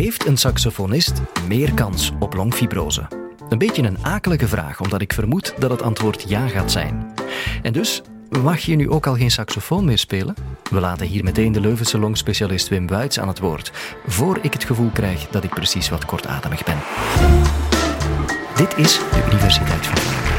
Heeft een saxofonist meer kans op longfibrose? Een beetje een akelige vraag, omdat ik vermoed dat het antwoord ja gaat zijn. En dus Mag je nu ook al geen saxofoon meer spelen? We laten hier meteen de Leuvense longspecialist Wim Wuits aan het woord, voor ik het gevoel krijg dat ik precies wat kortademig ben. Dit is de Universiteit van Vlaanderen.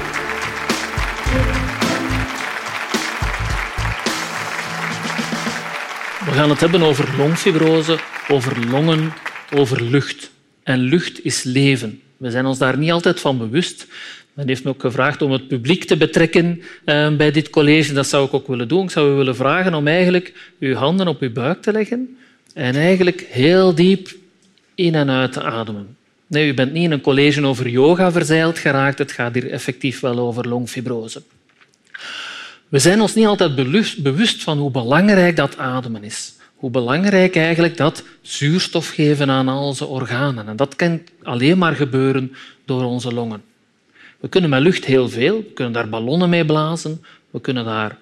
We gaan het hebben over longfibrose, over longen, over lucht. En lucht is leven. We zijn ons daar niet altijd van bewust. Men heeft me ook gevraagd om het publiek te betrekken uh, bij dit college. Dat zou ik ook willen doen. Ik zou u willen vragen om eigenlijk uw handen op uw buik te leggen en eigenlijk heel diep in en uit te ademen. Nee, u bent niet in een college over yoga verzeild geraakt. Het gaat hier effectief wel over longfibrose. We zijn ons niet altijd bewust van hoe belangrijk dat ademen is. Hoe belangrijk eigenlijk dat zuurstof geven aan al onze organen. En dat kan alleen maar gebeuren door onze longen. We kunnen met lucht heel veel. We kunnen daar ballonnen mee blazen. We kunnen daar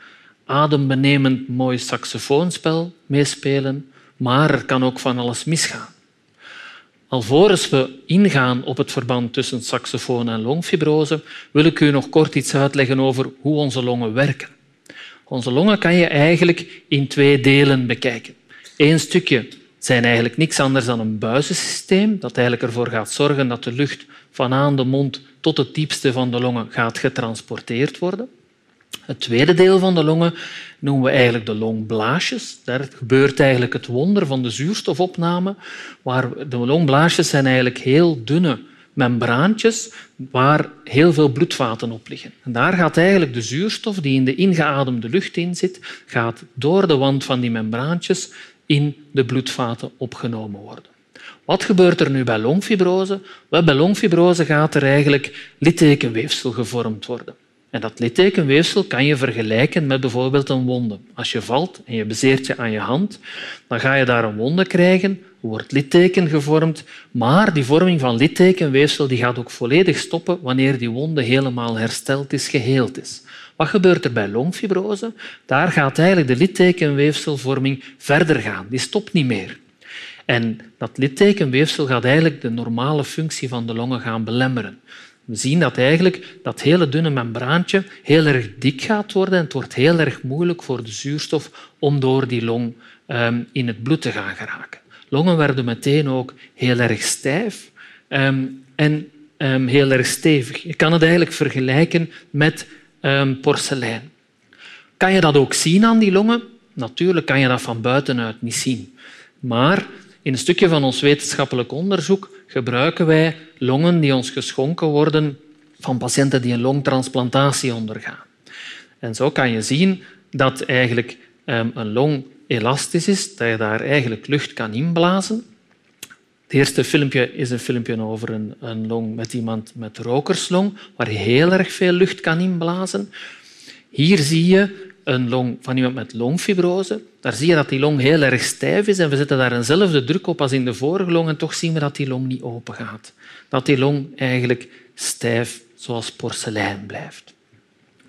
adembenemend mooi saxofoonspel mee spelen. Maar er kan ook van alles misgaan. Alvorens we ingaan op het verband tussen saxofoon en longfibrose, wil ik u nog kort iets uitleggen over hoe onze longen werken. Onze longen kan je eigenlijk in twee delen bekijken. Eén stukje zijn eigenlijk niks anders dan een buizensysteem dat eigenlijk ervoor gaat zorgen dat de lucht van aan de mond tot het diepste van de longen gaat getransporteerd worden. Het tweede deel van de longen noemen we eigenlijk de longblaasjes. Daar gebeurt eigenlijk het wonder van de zuurstofopname. Waar de longblaasjes zijn eigenlijk heel dunne membraantjes waar heel veel bloedvaten op liggen. En daar gaat eigenlijk de zuurstof die in de ingeademde lucht in zit, gaat door de wand van die membraantjes in de bloedvaten opgenomen worden. Wat gebeurt er nu bij longfibrose? Wel, bij longfibrose gaat er eigenlijk littekenweefsel gevormd worden. En dat littekenweefsel kan je vergelijken met bijvoorbeeld een wonde. Als je valt en je bezeert je aan je hand, dan ga je daar een wonde krijgen, wordt litteken gevormd, maar die vorming van littekenweefsel die gaat ook volledig stoppen wanneer die wonde helemaal hersteld is, geheeld is. Wat gebeurt er bij longfibrose? Daar gaat eigenlijk de littekenweefselvorming verder gaan. Die stopt niet meer. En dat littekenweefsel gaat eigenlijk de normale functie van de longen gaan belemmeren. We zien dat eigenlijk dat hele dunne membraantje heel erg dik gaat worden en het wordt heel erg moeilijk voor de zuurstof om door die long um, in het bloed te gaan geraken. Longen werden meteen ook heel erg stijf um, en um, heel erg stevig. Je kan het eigenlijk vergelijken met porselein. Kan je dat ook zien aan die longen? Natuurlijk kan je dat van buitenuit niet zien. Maar in een stukje van ons wetenschappelijk onderzoek gebruiken wij longen die ons geschonken worden van patiënten die een longtransplantatie ondergaan. En zo kan je zien dat eigenlijk ehm, een long elastisch is, dat je daar eigenlijk lucht kan inblazen. Het eerste filmpje is een filmpje over een, een long met iemand met rokerslong, waar heel erg veel lucht kan inblazen. Hier zie je een long van iemand met longfibrose. Daar zie je dat die long heel erg stijf is en we zetten daar eenzelfde druk op als in de vorige long en toch zien we dat die long niet open gaat. Dat die long eigenlijk stijf zoals porselein blijft.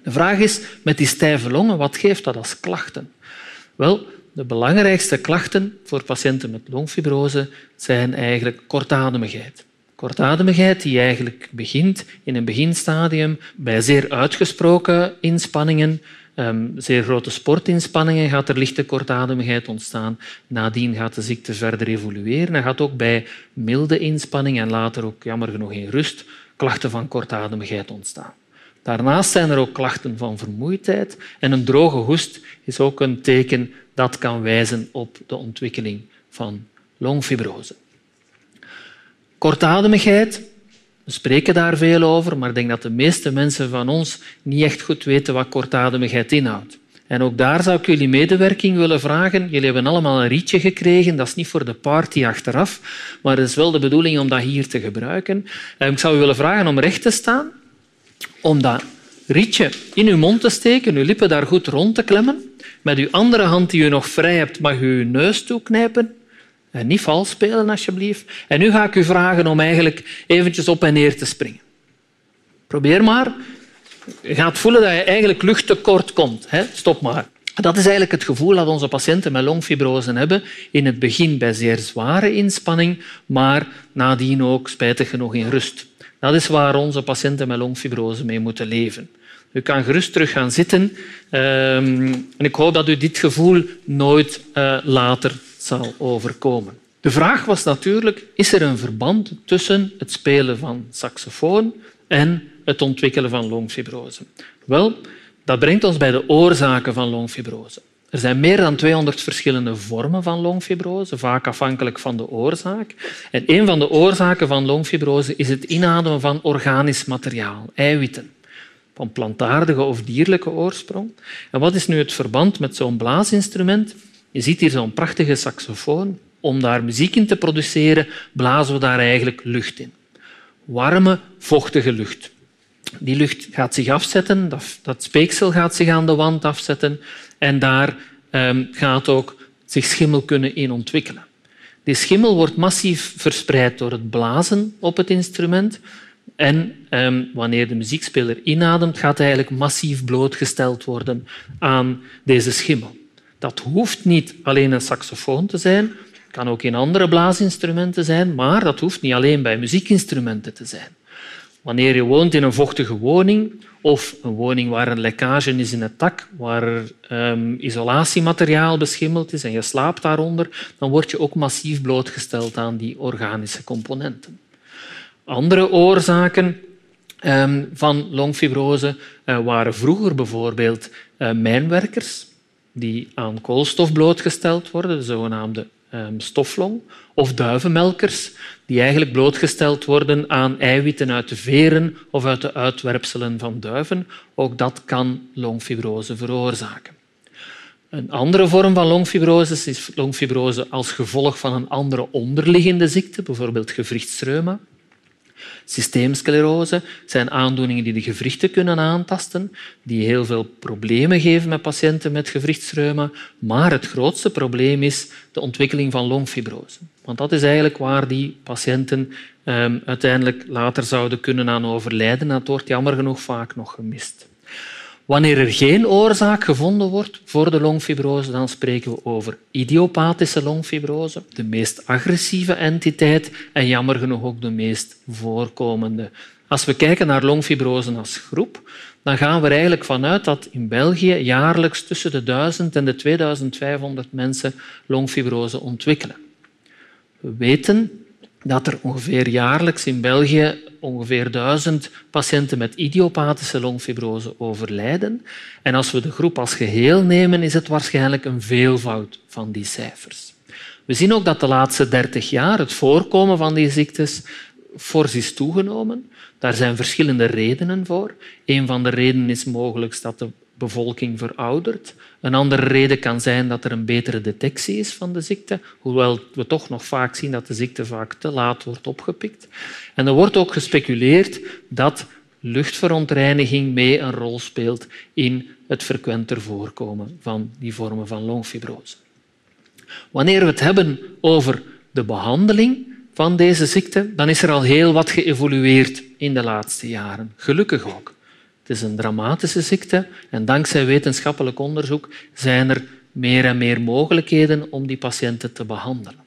De vraag is, met die stijve longen, wat geeft dat als klachten? Wel, de belangrijkste klachten voor patiënten met longfibrose zijn eigenlijk kortademigheid. Kortademigheid die eigenlijk begint in een beginstadium bij zeer uitgesproken inspanningen, Um, zeer grote sportinspanningen gaat er lichte kortademigheid ontstaan. Nadien gaat de ziekte verder evolueren en gaat ook bij milde inspanning en later ook jammer genoeg in rust klachten van kortademigheid ontstaan. Daarnaast zijn er ook klachten van vermoeidheid en een droge hoest is ook een teken dat kan wijzen op de ontwikkeling van longfibrose. Kortademigheid we spreken daar veel over, maar ik denk dat de meeste mensen van ons niet echt goed weten wat kortademigheid inhoudt. En ook daar zou ik jullie medewerking willen vragen. Jullie hebben allemaal een rietje gekregen. Dat is niet voor de party achteraf, maar het is wel de bedoeling om dat hier te gebruiken. Ik zou u willen vragen om recht te staan, om dat rietje in uw mond te steken, uw lippen daar goed rond te klemmen. Met uw andere hand die u nog vrij hebt, mag u uw neus toeknijpen en niet vals spelen, alsjeblieft. En nu ga ik u vragen om eigenlijk eventjes op en neer te springen. Probeer maar. Je gaat voelen dat je eigenlijk luchttekort komt. Stop maar. Dat is eigenlijk het gevoel dat onze patiënten met longfibrose hebben. In het begin bij zeer zware inspanning, maar nadien ook spijtig genoeg in rust. Dat is waar onze patiënten met longfibrose mee moeten leven. U kan gerust terug gaan zitten ehm, en ik hoop dat u dit gevoel nooit uh, later zal overkomen. De vraag was natuurlijk, is er een verband tussen het spelen van saxofoon en het ontwikkelen van longfibrose? Wel, dat brengt ons bij de oorzaken van longfibrose. Er zijn meer dan 200 verschillende vormen van longfibrose, vaak afhankelijk van de oorzaak. En een van de oorzaken van longfibrose is het inademen van organisch materiaal, eiwitten, van plantaardige of dierlijke oorsprong. En wat is nu het verband met zo'n blaasinstrument? Je ziet hier zo'n prachtige saxofoon. Om daar muziek in te produceren, blazen we daar eigenlijk lucht in. Warme, vochtige lucht. Die lucht gaat zich afzetten, dat, dat speeksel gaat zich aan de wand afzetten en daar um, gaat ook zich schimmel kunnen in ontwikkelen. Die schimmel wordt massief verspreid door het blazen op het instrument en um, wanneer de muziekspeler inademt, gaat hij eigenlijk massief blootgesteld worden aan deze schimmel. Dat hoeft niet alleen een saxofoon te zijn, het kan ook in andere blaasinstrumenten zijn, maar dat hoeft niet alleen bij muziekinstrumenten te zijn. Wanneer je woont in een vochtige woning of een woning waar een lekkage is in het dak, waar um, isolatiemateriaal beschimmeld is en je slaapt daaronder, dan word je ook massief blootgesteld aan die organische componenten. Andere oorzaken um, van longfibrose uh, waren vroeger bijvoorbeeld uh, mijnwerkers die aan koolstof blootgesteld worden, de zogenaamde um, stoflong, of duivenmelkers die eigenlijk blootgesteld worden aan eiwitten uit de veren of uit de uitwerpselen van duiven. Ook dat kan longfibrose veroorzaken. Een andere vorm van longfibrose is longfibrose als gevolg van een andere onderliggende ziekte, bijvoorbeeld gewrichtsreuma. Systeemsclerose zijn aandoeningen die de gewrichten kunnen aantasten, die heel veel problemen geven met patiënten met gewrichtsreuma. Maar het grootste probleem is de ontwikkeling van longfibrose. Want dat is eigenlijk waar die patiënten um, uiteindelijk later zouden kunnen aan overlijden. Dat wordt jammer genoeg vaak nog gemist. Wanneer er geen oorzaak gevonden wordt voor de longfibrose, dan spreken we over idiopathische longfibrose, de meest agressieve entiteit en jammer genoeg ook de meest voorkomende. Als we kijken naar longfibrose als groep, dan gaan we eigenlijk vanuit dat in België jaarlijks tussen de 1000 en de 2500 mensen longfibrose ontwikkelen. We weten dat er ongeveer jaarlijks in België ongeveer duizend patiënten met idiopathische longfibrose overlijden. En als we de groep als geheel nemen, is het waarschijnlijk een veelvoud van die cijfers. We zien ook dat de laatste dertig jaar het voorkomen van die ziektes fors is toegenomen. Daar zijn verschillende redenen voor. Een van de redenen is mogelijk dat de bevolking veroudert. Een andere reden kan zijn dat er een betere detectie is van de ziekte, hoewel we toch nog vaak zien dat de ziekte vaak te laat wordt opgepikt. En er wordt ook gespeculeerd dat luchtverontreiniging mee een rol speelt in het frequenter voorkomen van die vormen van longfibrose. Wanneer we het hebben over de behandeling van deze ziekte, dan is er al heel wat geëvolueerd in de laatste jaren. Gelukkig ook. Is een dramatische ziekte en dankzij wetenschappelijk onderzoek zijn er meer en meer mogelijkheden om die patiënten te behandelen.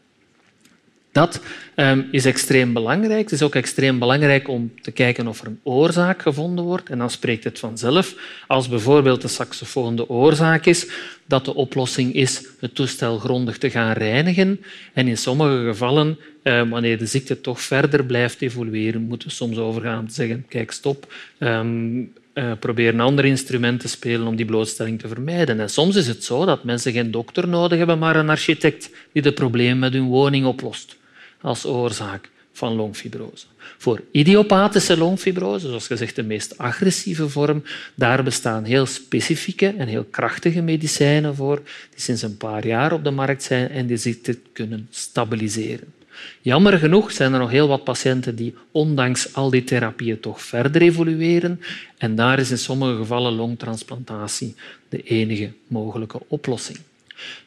Dat um, is extreem belangrijk. Het is ook extreem belangrijk om te kijken of er een oorzaak gevonden wordt. En dan spreekt het vanzelf, als bijvoorbeeld de saxofoon de oorzaak is, dat de oplossing is het toestel grondig te gaan reinigen. En in sommige gevallen, um, wanneer de ziekte toch verder blijft evolueren, moeten we soms overgaan te zeggen, kijk, stop, um, uh, probeer een ander instrument te spelen om die blootstelling te vermijden. En soms is het zo dat mensen geen dokter nodig hebben, maar een architect die de problemen met hun woning oplost als oorzaak van longfibrose. Voor idiopathische longfibrose, zoals gezegd de meest agressieve vorm, daar bestaan heel specifieke en heel krachtige medicijnen voor, die sinds een paar jaar op de markt zijn en die ziekte kunnen stabiliseren. Jammer genoeg zijn er nog heel wat patiënten die ondanks al die therapieën toch verder evolueren en daar is in sommige gevallen longtransplantatie de enige mogelijke oplossing.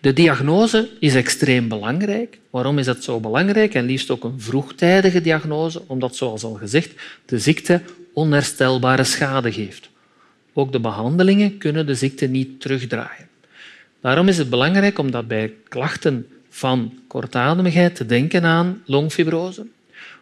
De diagnose is extreem belangrijk. Waarom is dat zo belangrijk? En liefst ook een vroegtijdige diagnose, omdat, zoals al gezegd, de ziekte onherstelbare schade geeft. Ook de behandelingen kunnen de ziekte niet terugdraaien. Daarom is het belangrijk om dat bij klachten van kortademigheid te denken aan longfibrose.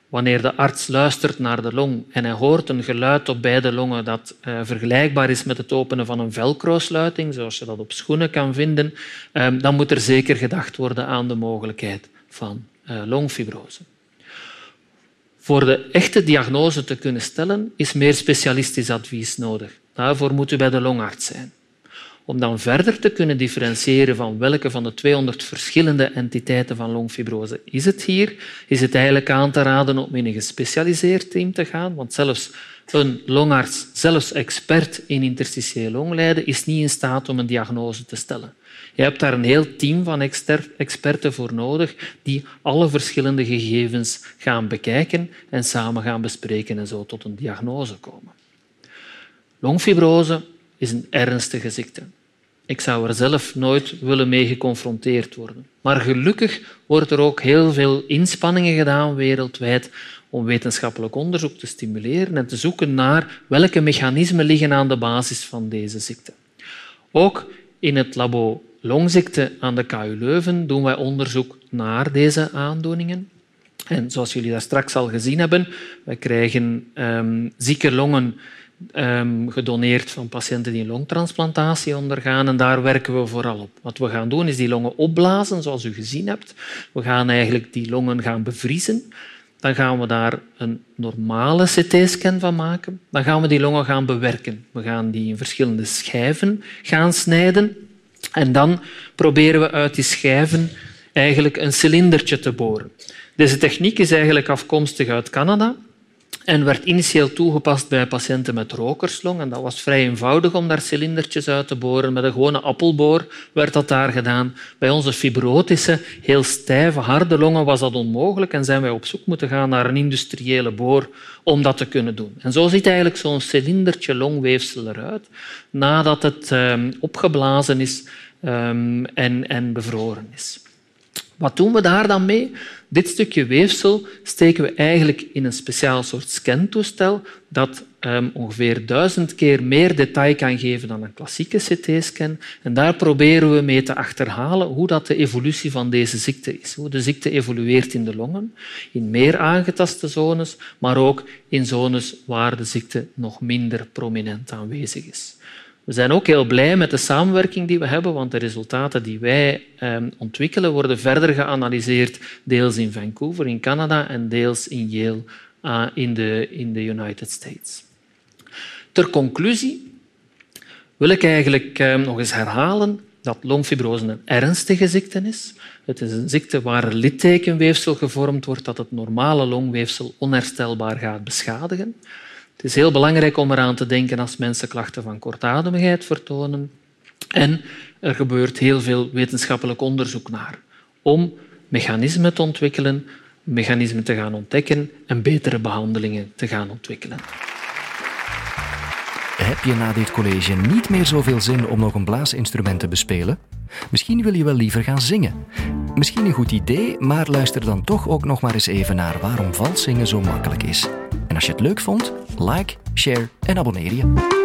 Wanneer de arts luistert naar de long en hij hoort een geluid op beide longen dat uh, vergelijkbaar is met het openen van een velcro-sluiting, zoals je dat op schoenen kan vinden, uh, dan moet er zeker gedacht worden aan de mogelijkheid van uh, longfibrose. Voor de echte diagnose te kunnen stellen is meer specialistisch advies nodig. Daarvoor moet u bij de longarts zijn om dan verder te kunnen differentiëren van welke van de 200 verschillende entiteiten van longfibrose is het hier, is het eigenlijk aan te raden om in een gespecialiseerd team te gaan, want zelfs een longarts, zelfs expert in interstitieel longlijden, is niet in staat om een diagnose te stellen. Je hebt daar een heel team van experten voor nodig die alle verschillende gegevens gaan bekijken en samen gaan bespreken en zo tot een diagnose komen. Longfibrose is een ernstige ziekte. Ik zou er zelf nooit willen mee geconfronteerd worden. Maar gelukkig wordt er ook heel veel inspanningen gedaan wereldwijd om wetenschappelijk onderzoek te stimuleren en te zoeken naar welke mechanismen liggen aan de basis van deze ziekte. Ook in het labo longziekte aan de KU Leuven doen wij onderzoek naar deze aandoeningen. En zoals jullie daar straks al gezien hebben, wij krijgen um, zieke longen um, gedoneerd van patiënten die longtransplantatie ondergaan. En daar werken we vooral op. Wat we gaan doen is die longen opblazen, zoals u gezien hebt. We gaan eigenlijk die longen gaan bevriezen. Dan gaan we daar een normale CT-scan van maken. Dan gaan we die longen gaan bewerken. We gaan die in verschillende schijven gaan snijden. En dan proberen we uit die schijven eigenlijk een cilindertje te boren. Deze techniek is eigenlijk afkomstig uit Canada en werd initieel toegepast bij patiënten met rokerslong. En dat was vrij eenvoudig om daar cilindertjes uit te boren. Met een gewone appelboor werd dat daar gedaan. Bij onze fibrotische, heel stijve, harde longen was dat onmogelijk en zijn wij op zoek moeten gaan naar een industriële boor om dat te kunnen doen. En zo ziet eigenlijk zo'n cilindertje longweefsel eruit nadat het um, opgeblazen is um, en, en bevroren is. Wat doen we daar dan mee? Dit stukje weefsel steken we eigenlijk in een speciaal soort scantoestel dat um, ongeveer duizend keer meer detail kan geven dan een klassieke CT-scan. En daar proberen we mee te achterhalen hoe dat de evolutie van deze ziekte is. Hoe de ziekte evolueert in de longen, in meer aangetaste zones, maar ook in zones waar de ziekte nog minder prominent aanwezig is. We zijn ook heel blij met de samenwerking die we hebben, want de resultaten die wij eh, ontwikkelen worden verder geanalyseerd, deels in Vancouver, in Canada, en deels in Yale, uh, in, de, in de United States. Ter conclusie wil ik eigenlijk eh, nog eens herhalen dat longfibrose een ernstige ziekte is. Het is een ziekte waar littekenweefsel gevormd wordt dat het normale longweefsel onherstelbaar gaat beschadigen. Het is heel belangrijk om eraan te denken als mensen klachten van kortademigheid vertonen. En er gebeurt heel veel wetenschappelijk onderzoek naar om mechanismen te ontwikkelen, mechanismen te gaan ontdekken en betere behandelingen te gaan ontwikkelen. Heb je na dit college niet meer zoveel zin om nog een blaasinstrument te bespelen? Misschien wil je wel liever gaan zingen. Misschien een goed idee, maar luister dan toch ook nog maar eens even naar waarom vals zingen zo makkelijk is. En als je het leuk vond, like, share en abonneer je.